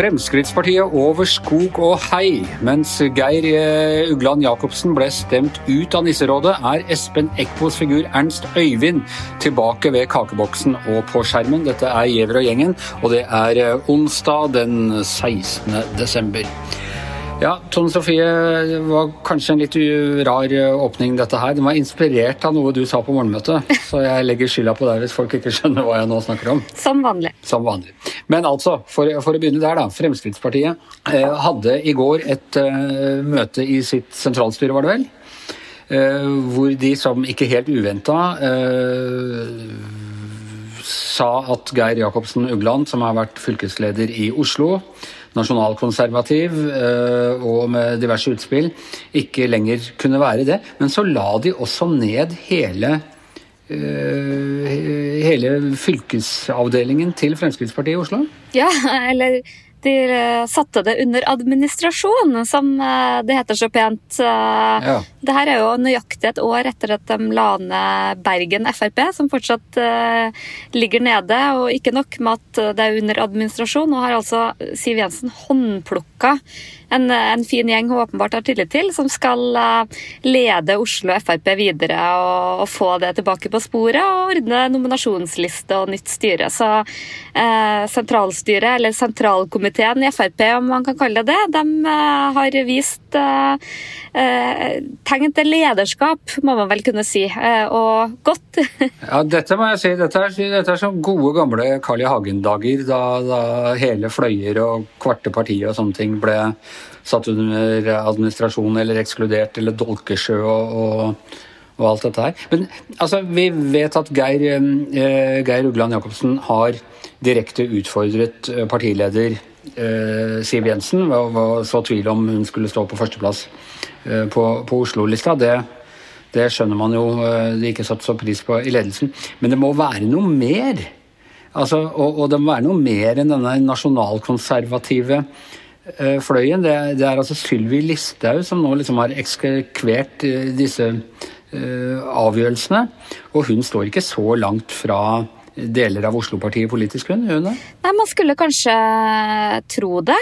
Fremskrittspartiet over skog og hei. Mens Geir eh, Ugland Jacobsen ble stemt ut av nisserådet, er Espen Eckbos figur Ernst Øyvind tilbake ved kakeboksen og på skjermen. Dette er Giæver og gjengen, og det er eh, onsdag den 16. desember. Ja, Tone Sofie, det var kanskje en litt rar åpning dette her. Den var inspirert av noe du sa på morgenmøtet, så jeg legger skylda på deg hvis folk ikke skjønner hva jeg nå snakker om. Som vanlig. Som vanlig. Men altså, for, for å begynne der, da. Fremskrittspartiet eh, hadde i går et eh, møte i sitt sentralstyre, var det vel? Eh, hvor de som ikke helt uventa eh, sa at Geir Jacobsen Ugland, som har vært fylkesleder i Oslo, nasjonalkonservativ eh, og med diverse utspill, ikke lenger kunne være det. Men så la de også ned hele eh, hele fylkesavdelingen til Fremskrittspartiet i Oslo? Ja, eller de eh, satte det under administrasjon, som det heter så pent. Ja. Det her er jo nøyaktig et år etter at de la ned Bergen Frp, som fortsatt ligger nede. Og ikke nok med at det er under administrasjon, nå har altså Siv Jensen håndplukka en, en, fin gjeng hun åpenbart har tillit til, som skal lede Oslo Frp videre og, og, få det tilbake på sporet og ordne nominasjonsliste og nytt styre. Så eh, sentralstyret, eller sentralkomiteen i Frp, om man kan kalle det det, de eh, har vist eh, tegn til lederskap, må man vel kunne si, og godt. ja, dette må jeg si. Dette er, dette er som gode, gamle Carl I. Hagen-dager, da, da hele fløyer og kvarte partier og sånne ting ble satt under administrasjon eller ekskludert, eller Dolkesjø og, og, og alt dette her. Men altså, vi vet at Geir, eh, Geir Ugland Jacobsen har direkte utfordret partileder eh, Siv Jensen ved å så tvil om hun skulle stå på førsteplass eh, på, på Oslo-lista. Det, det, skjønner man jo eh, de ikke satte så pris på i ledelsen. Men det må være noe mer. Altså, og, og det må være noe mer enn denne nasjonalkonservative Eh, fløyen, det, det er altså Sylvi Listhaug som nå liksom har ekskvert eh, disse uh, avgjørelsene. Og hun står ikke så langt fra deler av Oslo-partiet politisk, hun? hun Nei, Man skulle kanskje tro det.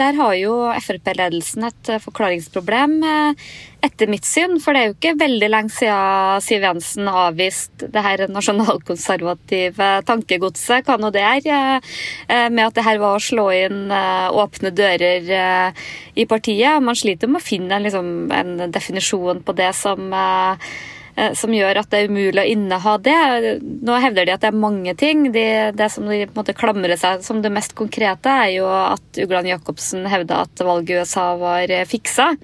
Der har jo Frp-ledelsen et forklaringsproblem etter mitt syn. For det er jo ikke veldig lenge siden Siv Jensen avviste det her nasjonalkonservative tankegodset, hva nå det er, eh, med at det her var å slå inn eh, åpne dører eh, i partiet. Man sliter med å finne liksom, en definisjon på det som som gjør at det er umulig å inneha det. Nå hevder de at det er mange ting. De, det som de på en måte klamrer seg som det mest konkrete, er jo at Ugland Jacobsen hevda at valget i USA var fiksa.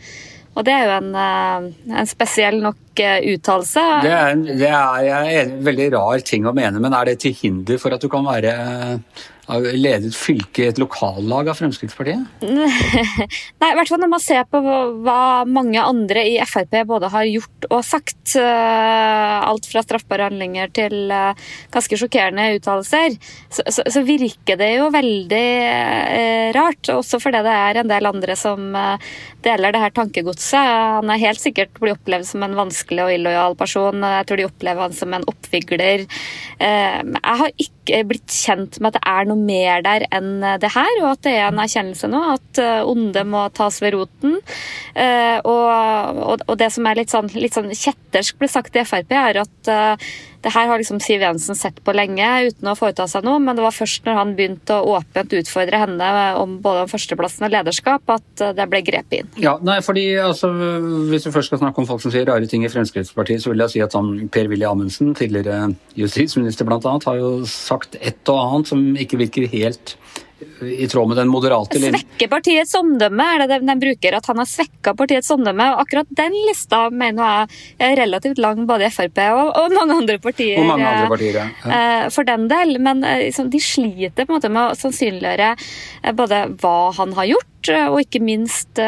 Og det er jo en, eh, en spesiell nok eh, uttalelse. Det, det, er en veldig rar ting å mene, men er det til hinder for at du kan være ledet fylke i et lokallag av Fremskrittspartiet? Nei, i hvert fall når man ser på hva mange andre i Frp både har gjort og sagt. Eh, alt fra straffbare handlinger til eh, ganske sjokkerende uttalelser. Så, så, så, virker det jo veldig eh, rart. Også fordi det er en del andre som deler det her tankegodset. Han er helt sikkert blitt opplevd som en vanskelig og illojal person. Jeg tror de opplever han som en oppvigler. Jeg har ikke blitt kjent med at det er noe mer der enn det her, og at det er en erkjennelse nå at eh, onde må tas ved roten. Eh, og, og det som er litt sånn, litt sånn kjettersk ble sagt i Frp, er at eh, det her har liksom Siv Jensen sett på lenge uten å foreta seg noe, men det var først når han begynte å åpent utfordre henne om både om førsteplassen og lederskap, at det ble grepet inn. Ja, nei, fordi altså, Hvis vi først skal snakke om folk som sier rare ting i Fremskrittspartiet, så vil jeg si at sånn, Per-Willy Amundsen, tidligere justisminister bl.a., har jo sagt et og annet som ikke virker helt i tråd med den moderate linjen. Svekke partiets omdømme, er det den bruker. At han har svekka partiets omdømme. og Akkurat den lista mener jeg er relativt lang både i Frp og, og mange andre partier. Og mange andre partier, ja. Eh, for den del. Men liksom, de sliter på en måte med å sannsynliggjøre eh, både hva han har gjort, og ikke minst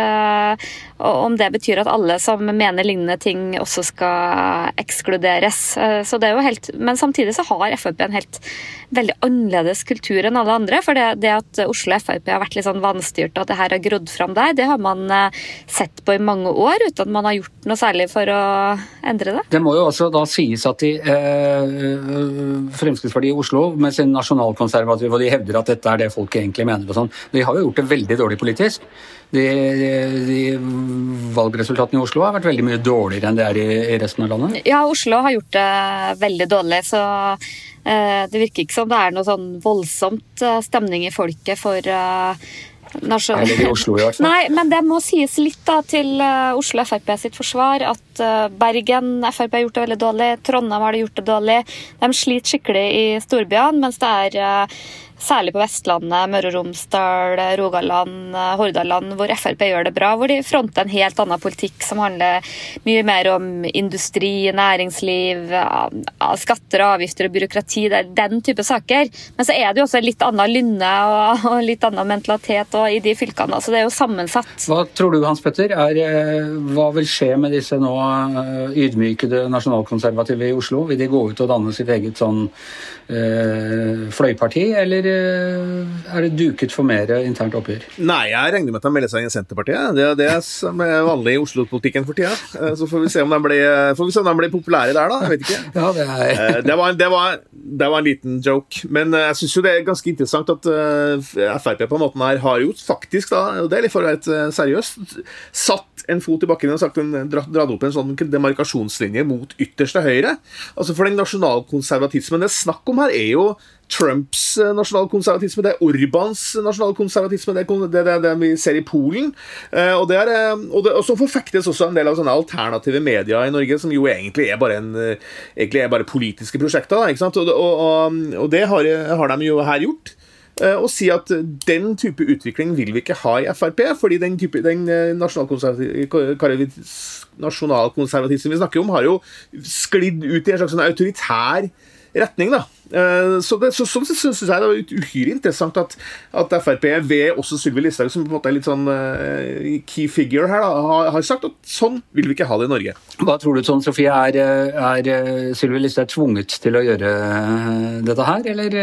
om det betyr at alle som mener lignende ting også skal ekskluderes. Så det er jo helt, men samtidig så har Frp en helt veldig annerledes kultur enn alle andre. For det, det at Oslo Frp har vært litt sånn vanstyrt og at det her har grodd fram der, det har man sett på i mange år uten at man har gjort noe særlig for å endre det. Det må jo også da sies at de, eh, Fremskrittspartiet i Oslo med sin nasjonalkonservative, og de hevder at dette er det folk egentlig mener og sånn, de har jo gjort det veldig dårlig politisk. De, de, de, valgresultatene i Oslo har vært veldig mye dårligere enn det er i, i resten av landet? Ja, Oslo har gjort det veldig dårlig. så eh, det virker ikke som det er noe sånn voldsomt eh, stemning i folket for uh, eller i Oslo, i hvert fall. Nei, men det må sies litt da til uh, Oslo Frp sitt forsvar at uh, Bergen Frp har gjort det veldig dårlig, Trondheim har det gjort det dårlig. De sliter skikkelig i storbyene, mens det er særlig på Vestlandet, Møre og Romsdal, Rogaland, Hordaland, hvor Frp gjør det bra. Hvor de fronter en helt annen politikk som handler mye mer om industri, næringsliv, skatter og avgifter og byråkrati. Det er den type saker. Men så er det jo også litt annen lynne og, litt annen mentalitet i de fylkene. Så det er jo sammensatt. Hva tror du, Hans Petter, er, eh, hva vil skje med disse nå eh, ydmykede nasjonalkonservative i Oslo? Vil de gå ut og danne sitt eget sånn øh, fløyparti, eller eh, er det duket for mer internt oppgjør? Nei, jeg regner med at de melder seg inn i Senterpartiet. Det er det som er vanlig i Oslo-politikken for tida. Eh, så får vi se om de blir, får vi se om de blir populære der, da. Jeg vet ikke. Ja, det, er... Eh, det, var, det, var, det, var, en liten joke. Men jeg syns jo det er ganske interessant at Frp på en måte her har jo faktisk, da, og det er litt for å være seriøst, satt en fot i bakken og sagt dratt opp en sånn demarkasjonslinje mot ytterste høyre. Altså For den nasjonalkonservatismen det er snakk om her, er jo Trumps eh, nasjonalkonservatisme, det er Orbans nasjonalkonservatisme, det er det, det, det vi ser i Polen. Eh, og, det er, eh, og, og, så forfektes også en del av sånne alternative medier i Norge, som jo egentlig er bare, en, egentlig er bare politiske prosjekter. Da, og, og, det har, har de jo her gjort og si at den type utvikling vil vi ikke ha i Frp, fordi den, type, den nasjonalkonservatismen vi snakker om, har jo sklidd ut i en slags sånn autoritær retning. da. Eh, så, det, så Sånn sett syns jeg det er uhyre interessant at, at Frp, ved også Sylvi Listhaug, som på en måte er litt sånn uh, key figure her, da, har, har, sagt at sånn vil vi ikke ha det i Norge. Hva tror du Tone Sofie? Er, er eh, Sylvi Listhaug tvunget til å gjøre dette her, eller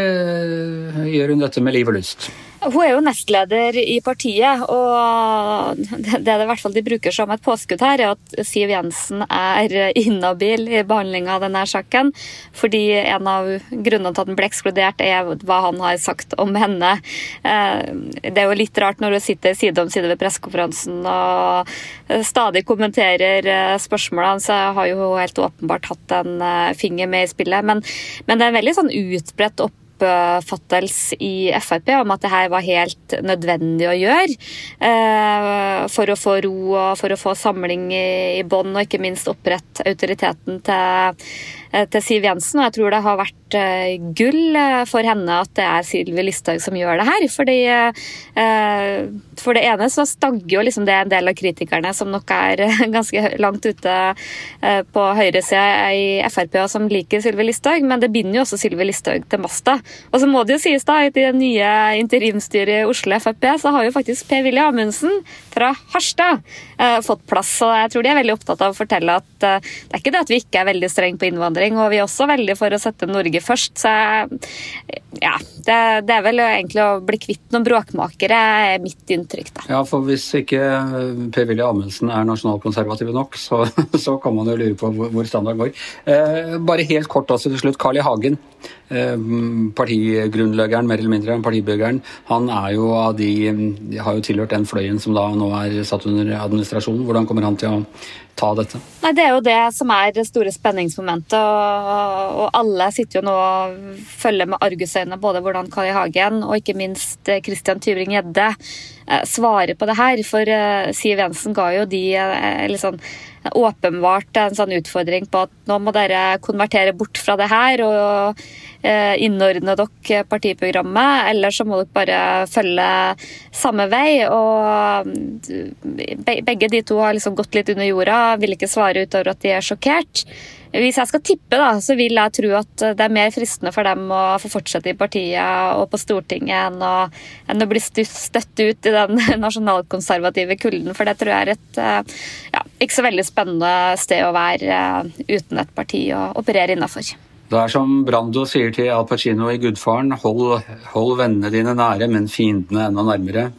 gjør hun dette med liv og lyst? Hun er jo nestleder i partiet, og det det i hvert fall de bruker som et påskudd her, er at Siv Jensen er inhabil i behandlinga av denne saken. Fordi en av grunnene til at den ble ekskludert, er hva han har sagt om henne. Eh, det er jo litt rart når hun sitter side om side ved pressekonferansen og stadig kommenterer eh, spørsmålene, så har jo hun helt åpenbart hatt en eh, finger med i spillet. Men, men det er en veldig sånn utbredt opp oppfattelse i Frp om at det her var helt nødvendig å gjøre eh, for å få ro og for å få samling i bånd, og ikke minst opprette autoriteten til til Siv Jensen. Og jeg tror det har vært eh, gull eh, for henne at det er Sylvi Listhaug som gjør det her. Fordi For det ene så stagger jo liksom det en del av kritikerne som nok er ganske langt ute på høyresida i Frp og som liker Sylvi Listhaug, men det binder jo også Sylvi Listhaug til masta. Og så må det jo sies da, i det nye interimstyret i Oslo Frp, så har jo faktisk Per-Willy Amundsen fra Harstad fått plass. Og jeg tror de er veldig opptatt av å fortelle at det er ikke det at vi ikke er veldig strenge på innvandring innvandring, og vi er også veldig for å sette Norge først. Så ja, det, det er vel egentlig å bli kvitt noen bråkmakere, er mitt inntrykk. da. Ja, for hvis ikke Per-Willy Amundsen er nasjonalkonservativ nok, så, så, kan man jo lure på hvor, standarden standard går. Eh, bare helt kort også til slutt. Carl I. Hagen, eh, partigrunnleggeren, mer eller mindre, partibyggeren, han er jo av de, de har jo tilhørt den fløyen som da nå er satt under administrasjonen. Hvordan kommer han til å ta dette? Nei, Det er jo det som er det store spenningsmomentet. Og, og alle sitter jo nå og følger med argusøyne både hvordan Kari Hagen og ikke minst eh, Christian Tybring-Gjedde eh, svarer på det her. For eh, Siv Jensen ga jo de liksom, åpenbart en sånn utfordring på at nå må dere konvertere bort fra det her og eh, innordne dere partiprogrammet, eller så må dere bare følge samme vei. Og mm, begge de to har liksom gått litt under jorda, vil ikke svare utover at de er sjokkert. Hvis jeg skal tippe, da, så vil jeg tro at det er mer fristende for dem å få fortsette i partiet og på Stortinget enn å, enn å bli støtt ut i den nasjonalkonservative kulden. For det tror jeg er et eh, ja, ikke så veldig spennende sted å være eh, uten et parti å operere innafor. Det er som Brando sier til Al Pacino i 'Gudfaren', hold, hold vennene dine nære, men fiendene enda nærmere.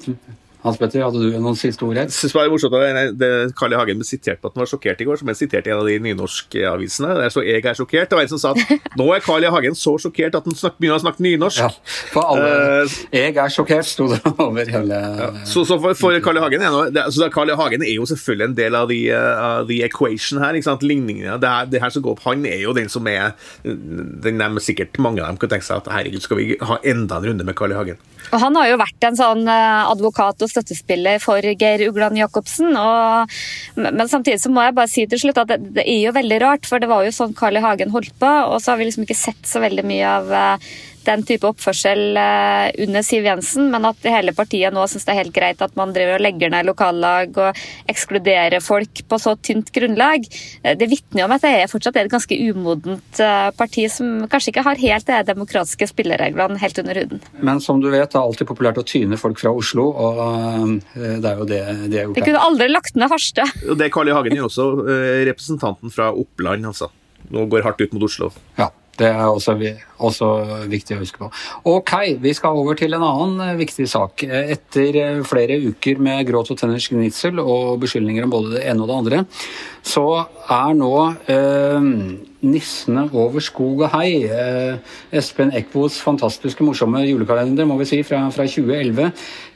Hans Petter, hadde du noen siste ord her? Jeg synes det var morsomt at det Carl I. Hagen ble sitert på at han var sjokkert i går, som ble sitert i en av de nynorskavisene. Der så jeg er sjokkert. Det var en som sa at nå er Carl I. Hagen så sjokkert at han snak, begynner å snakke nynorsk. Ja, for alle, uh, jeg er sjokkert, sto det over hele ja. Så, så, for, for Carl I. Hagen, er, det, altså, Carl I. Hagen er jo selvfølgelig en del av the, uh, the equation her. ikke sant? Ligningene. Det, her, det her som går opp, Han er jo den som er den de, Sikkert mange av dem kan tenke seg at herregud, skal vi ha enda en runde med Carl I. Hagen. Og Han har jo vært en sånn eh, advokat og støttespiller for Geir Ugland Jacobsen. Og, men samtidig så må jeg bare si til slutt at det, det, er jo veldig rart, for det var jo sånn Carl I. Hagen holdt på, og så har vi liksom ikke sett så veldig mye av uh, den type oppførsel eh, under Siv Jensen, men at hele partiet nå syns det er helt greit at man driver og legger ned lokallag og ekskluderer folk på så tynt grunnlag. Eh, det vitner om at det er fortsatt et ganske umodent eh, parti som kanskje ikke har helt de demokratiske spillereglene helt under huden. Men som du vet, det er alltid populært å tyne folk fra Oslo, og det er jo det de har gjort. De kunne aldri lagt ned Harstad. Det er Carl I. Hagen gjør også, representanten fra Oppland, altså. Nå går hardt ut mot Oslo. Ja. Det er også, også, viktig å huske på. Ok, vi skal over til en annen eh, viktig sak. Etter eh, flere uker med gråt og tenners gnitsel og beskyldninger om både det ene og det andre, så er nå eh, nissene over skog og hei, eh, Espen Eckbos fantastiske morsomme julekalender må vi si, fra, fra 2011,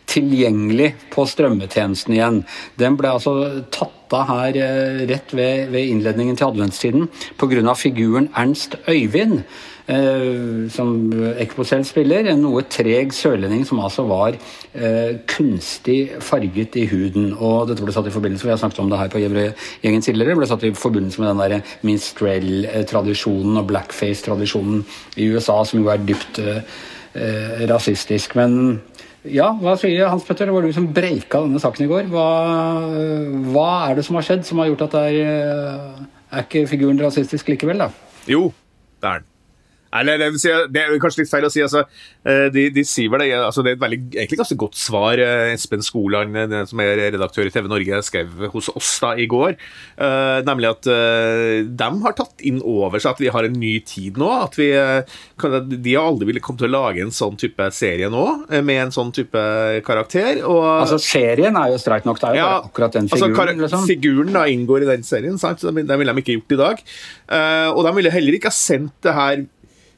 tilgjengelig på strømmetjenesten igjen. Den ble altså tatt av her eh, rett ved, ved innledningen til adventstiden pga. figuren Ernst Øyvind. Eh, som Ekpo selv spiller. En noe treg sørlending som altså var eh, kunstig farget i huden. Og dette ble satt i forbindelse vi har snakket om det her på Gjengen tidligere, ble satt i forbindelse med den der minstrel-tradisjonen og blackface-tradisjonen i USA, som jo er dypt eh, rasistisk. Men ja, hva sier Hans Petter? Det var du som breika denne saken i går. Hva, hva, er det som har skjedd som har gjort at det er Er ikke figuren rasistisk likevel, da? Jo, det er den. Eller, det, det er kanskje litt feil å si. Altså, eh, de, de sier vel det, altså, det er et veldig, egentlig ganske godt svar eh, Espen Skoland, eh, som er redaktør i TV Norge, skrev hos oss da i går. Uh, nemlig at uh, de har tatt inn over seg at vi har en ny tid nå. at vi, kan, De har aldri villet komme til å lage en sånn type serie nå, med en sånn type karakter. Og, altså Serien er jo streit nok, det er jo ja, akkurat den altså, figuren. Altså, liksom. Figuren da inngår i den serien, sant? så den ville de ikke gjort i dag. og de ville heller ikke ha sendt det her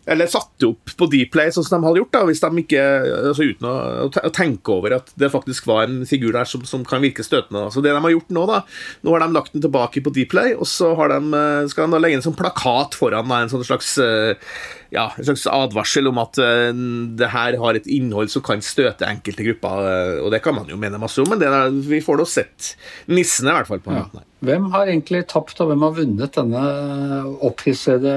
eller satte opp på Dplay sånn som de hadde gjort, da, hvis de ikke, altså uten å, tenke over at det faktisk var en figur der som, som kan virke støtende. Så det de har gjort Nå da, nå har de lagt den tilbake på Dplay, og så de, eh, skal de da legge en sånn plakat foran da, en sånn slags eh, ja, en slags advarsel om at uh, det her har et innhold som kan støte enkelte grupper. Uh, og det kan man jo mene masse om, men det der, vi får da sett nissene, i hvert fall. på ja. Hvem har egentlig tapt, og hvem har vunnet denne opphissede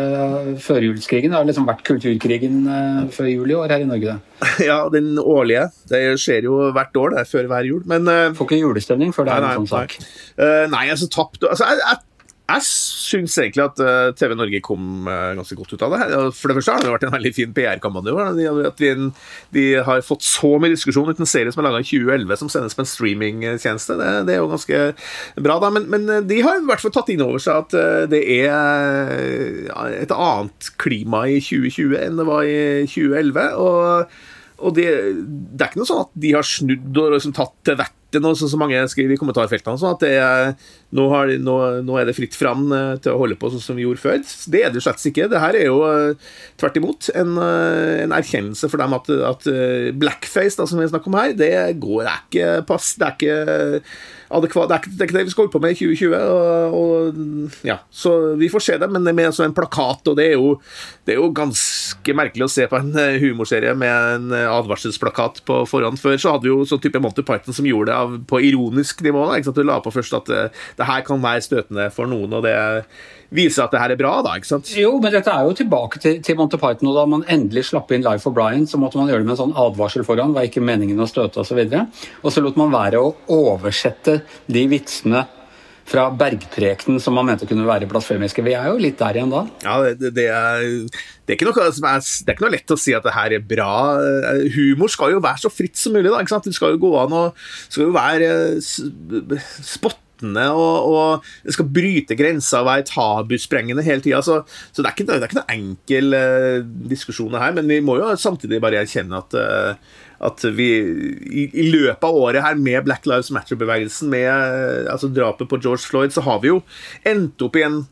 førjulskrigen? Det har liksom vært kulturkrigen uh, før jul i år her i Norge? det. Ja, den årlige. Det skjer jo hvert år, det er før hver jul. Men Får ikke julestemning før det er en sånn sak? Nei, nei altså tapt altså, jeg, jeg jeg syns egentlig at uh, TV Norge kom uh, ganske godt ut av det. her. For det første har det vært en veldig fin PR-kampanje. At de har fått så mye diskusjon uten en serie som er laga i 2011, som sendes på en streamingtjeneste. Det, det, er jo ganske bra, da. Men, men, de har i hvert fall tatt inn over seg at det er et annet klima i 2020 enn det var i 2011. og og det, det, er ikke noe sånn at de har snudd og liksom tatt til vettet, sånn som mange skriver i kommentarfeltene. sånn at det er, nå, har, nå, nå, er det fritt fram eh, til å holde på sånn som vi gjorde før. Det er det slett ikke. Det her er jo eh, tvert imot en, eh, en erkjennelse for dem at, at blackface, da, som vi snakker om her, det går er ikke pass. Det er ikke adekvat. Det er, ikke, det er ikke det vi skal holde på med i 2020. Og, og, ja, så vi får se det, men det er med en plakat, og det er, jo, det er jo ganske merkelig å se på en humorserie med en advarselsplakat på forhånd. Før så hadde vi jo sånn type Monty Python som gjorde det av, på ironisk nivå. Da, ikke sant? Du la på først at det, det her kan være støtende for noen, og det viser at det her er bra, da. ikke sant? Jo, men dette er jo tilbake til, til Monty Python, og da man endelig slapp inn Life of Brian, så måtte man gjøre det med en sånn advarsel foran, var ikke meningen å støte osv. Og, så og så lot man være å oversette de vitsene fra bergprekenen som man mente kunne være blasfemiske. Vi er jo litt der igjen da. Ja, det, det, er, det, er, ikke noe, det er ikke noe lett å si at det her er bra. Humor skal jo være så fritt som mulig. da, ikke sant? Det skal jo gå an å skal jo være spot og, og, skal bryte grenser og være tabusprengende hele tida. Så, så, det er ikke, det er ikke noen enkel uh, diskusjon her, men vi må jo samtidig bare erkjenne at, uh, at vi i, i, løpet av året her med Black Lives Matter-bevegelsen, med uh, altså drapet på George Floyd, så har vi jo endt opp i en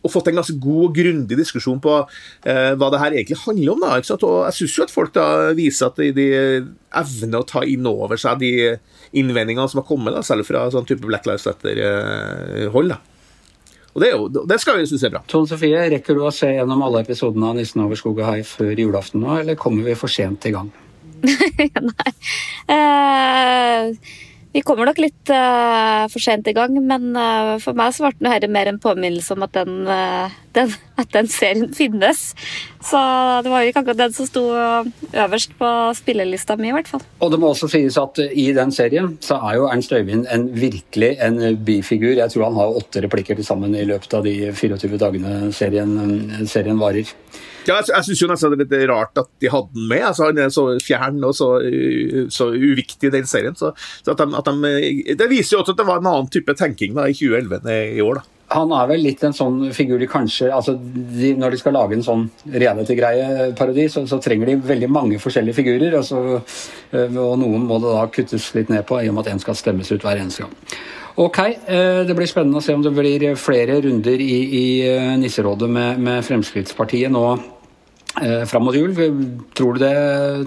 og fått en ganske god og grundig diskusjon på eh, hva det her egentlig handler om. Da, og jeg syns jo at folk da viser at de, de, evner å ta inn over seg de innvendingene som har kommet, da, selv fra sånn type Black Lives Matter-hold. Eh, og det, jo, det, skal vi synes er bra. Tone Sofie, rekker du å se gjennom alle episodene av 'Nissen over skog og hei' før julaften nå, eller kommer vi for sent i gang? Nei. Uh... Vi kommer nok litt uh, for sent i gang, men uh, for meg så ble dette mer en påminnelse om at den, uh, den, at den, serien finnes. Så det var jo ikke akkurat den som sto øverst på spillelista mi, i hvert fall. Og det må også sies at i den serien så er jo Ernst Øyvind en virkelig en bifigur. Jeg tror han har åtte replikker til sammen i løpet av de 24 dagene serien, serien varer. Ja, jeg, jeg syns jo nesten det er litt rart at de hadde den med. Altså, han er så fjern og så, så uviktig i den serien. Så, så at de, at de, det viser jo også at det var en annen type tenking da, i 2011 enn i år. da. Han er vel litt en sånn figur de kanskje altså de, Når de skal lage en sånn reality-greie-parodi, så, så, trenger de veldig mange forskjellige figurer. Og, og noen må det da kuttes litt ned på, i og med at én skal stemmes ut hver eneste gang. Ok, øh, Det blir spennende å se om det blir flere runder i, i øh, Nisserådet med, med Fremskrittspartiet nå eh, fram mot jul. Tror du det,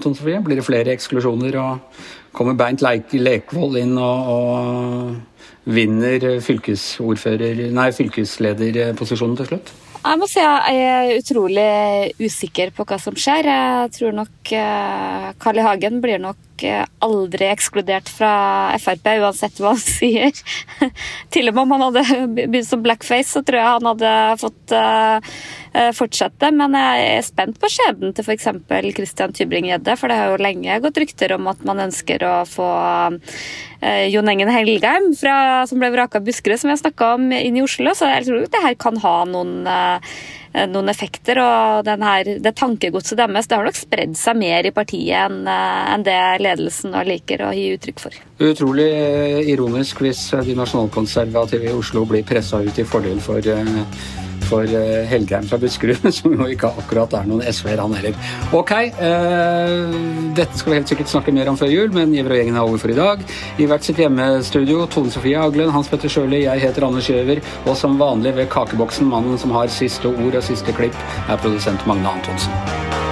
Tone Sofie? Blir det flere eksklusjoner? og Kommer Bernt Lekvold inn og, og vinner fylkesordfører, nei, fylkeslederposisjonen til slutt? Jeg må si jeg er utrolig usikker på hva som skjer. Jeg tror nok eh, Carl I. Hagen blir nok eh, aldri ekskludert fra Frp, uansett hva han sier. Til og med om han hadde begynt som blackface, så tror jeg han hadde fått uh, fortsette. Men jeg er spent på skjebnen til f.eks. Christian Tybring-Gjedde, for det har jo lenge gått rykter om at man ønsker å få uh, Jon Engen Helgheim, fra, som ble vraka av Buskerud, som jeg snakka om, inn i Oslo. Så jeg tror det her kan ha noen Eh, noen effekter. Og her, det tankegodset deres det har nok spredd seg mer i partiet enn, eh, enn det ledelsen liker å gi uttrykk for. Utrolig eh, ironisk hvis de nasjonalkonservative i Oslo blir pressa ut i fordel for for Helgeheim Helgheim fra Buskerud, som jo ikke akkurat er noen SV-er, han heller. Ok, uh, dette skal vi helt sikkert snakke mer om før jul, men Giver og gjengen er over for i dag. I hvert sitt hjemmestudio, Tone Sofie Aglen, Hans Petter Sjøli, jeg heter Anders Giæver, og som vanlig ved kakeboksen, mannen som har siste ord og siste klipp, er produsent Magne Antonsen.